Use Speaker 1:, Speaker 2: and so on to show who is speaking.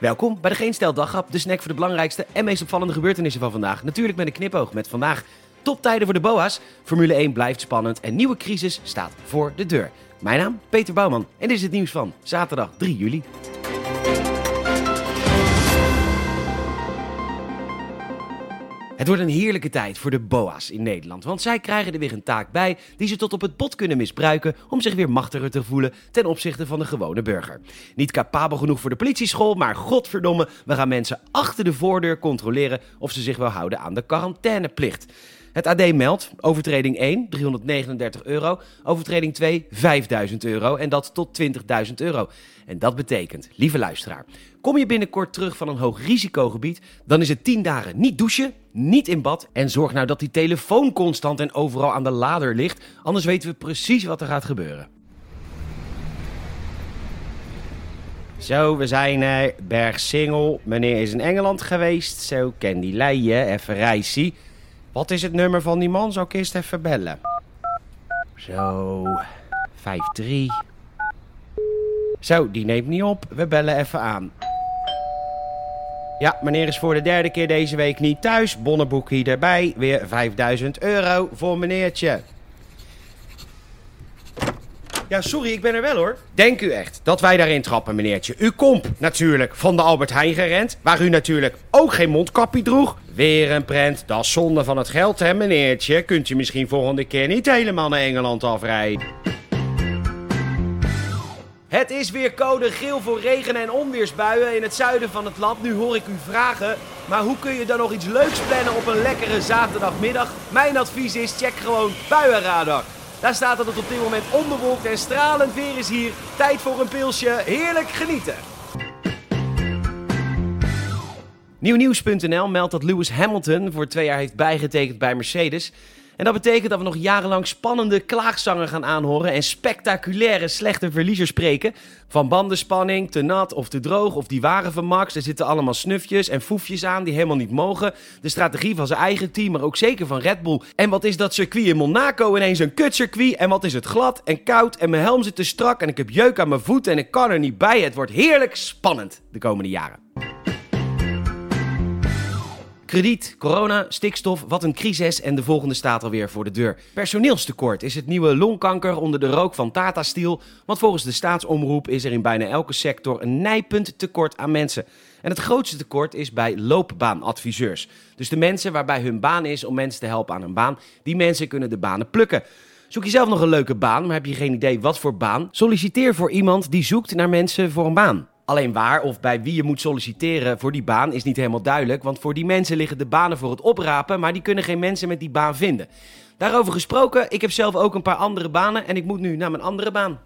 Speaker 1: Welkom bij de Geen Stel de snack voor de belangrijkste en meest opvallende gebeurtenissen van vandaag. Natuurlijk met een knipoog met vandaag toptijden voor de BOA's. Formule 1 blijft spannend en nieuwe crisis staat voor de deur. Mijn naam Peter Bouwman en dit is het nieuws van zaterdag 3 juli. Het wordt een heerlijke tijd voor de BOA's in Nederland, want zij krijgen er weer een taak bij die ze tot op het bot kunnen misbruiken om zich weer machtiger te voelen ten opzichte van de gewone burger. Niet capabel genoeg voor de politieschool, maar godverdomme, we gaan mensen achter de voordeur controleren of ze zich wel houden aan de quarantaineplicht. Het AD meldt overtreding 1 339 euro, overtreding 2 5000 euro en dat tot 20.000 euro. En dat betekent, lieve luisteraar, kom je binnenkort terug van een hoog risicogebied, dan is het 10 dagen niet douchen, niet in bad en zorg nou dat die telefoon constant en overal aan de lader ligt, anders weten we precies wat er gaat gebeuren. Zo, we zijn er. Berg Singel. Meneer is in Engeland geweest. Zo, ken die leien. Even reisie. Wat is het nummer van die man? Zou ik eerst even bellen? Zo, 5-3. Zo, die neemt niet op. We bellen even aan. Ja, meneer is voor de derde keer deze week niet thuis. Bonnenboek hier erbij. Weer 5000 euro voor meneertje. Ja, sorry, ik ben er wel hoor. Denk u echt dat wij daarin trappen, meneertje? U komt natuurlijk van de Albert Heijn gerend, waar u natuurlijk ook geen mondkapje droeg. Weer een prent, dat is zonde van het geld, hè, meneertje? Kunt u misschien volgende keer niet helemaal naar Engeland afrijden? Het is weer code geel voor regen- en onweersbuien in het zuiden van het land. Nu hoor ik u vragen, maar hoe kun je dan nog iets leuks plannen op een lekkere zaterdagmiddag? Mijn advies is, check gewoon Buienradar. Daar staat dat het op dit moment onbewolkt en stralend weer is hier. Tijd voor een pilsje, heerlijk genieten. Nieuwnieuws.nl meldt dat Lewis Hamilton voor twee jaar heeft bijgetekend bij Mercedes. En dat betekent dat we nog jarenlang spannende klaagzangen gaan aanhoren en spectaculaire slechte verliezers spreken. Van bandenspanning, te nat of te droog of die waren van Max. Er zitten allemaal snufjes en foefjes aan die helemaal niet mogen. De strategie van zijn eigen team, maar ook zeker van Red Bull. En wat is dat circuit in Monaco ineens een kutcircuit? En wat is het glad en koud en mijn helm zit te strak en ik heb jeuk aan mijn voeten en ik kan er niet bij. Het wordt heerlijk spannend de komende jaren. Krediet, corona, stikstof, wat een crisis en de volgende staat alweer voor de deur. Personeelstekort is het nieuwe longkanker onder de rook van Tata Steel, want volgens de staatsomroep is er in bijna elke sector een nijpend tekort aan mensen. En het grootste tekort is bij loopbaanadviseurs. Dus de mensen waarbij hun baan is om mensen te helpen aan een baan, die mensen kunnen de banen plukken. Zoek je zelf nog een leuke baan, maar heb je geen idee wat voor baan? Solliciteer voor iemand die zoekt naar mensen voor een baan. Alleen waar of bij wie je moet solliciteren voor die baan is niet helemaal duidelijk, want voor die mensen liggen de banen voor het oprapen, maar die kunnen geen mensen met die baan vinden. Daarover gesproken, ik heb zelf ook een paar andere banen en ik moet nu naar mijn andere baan.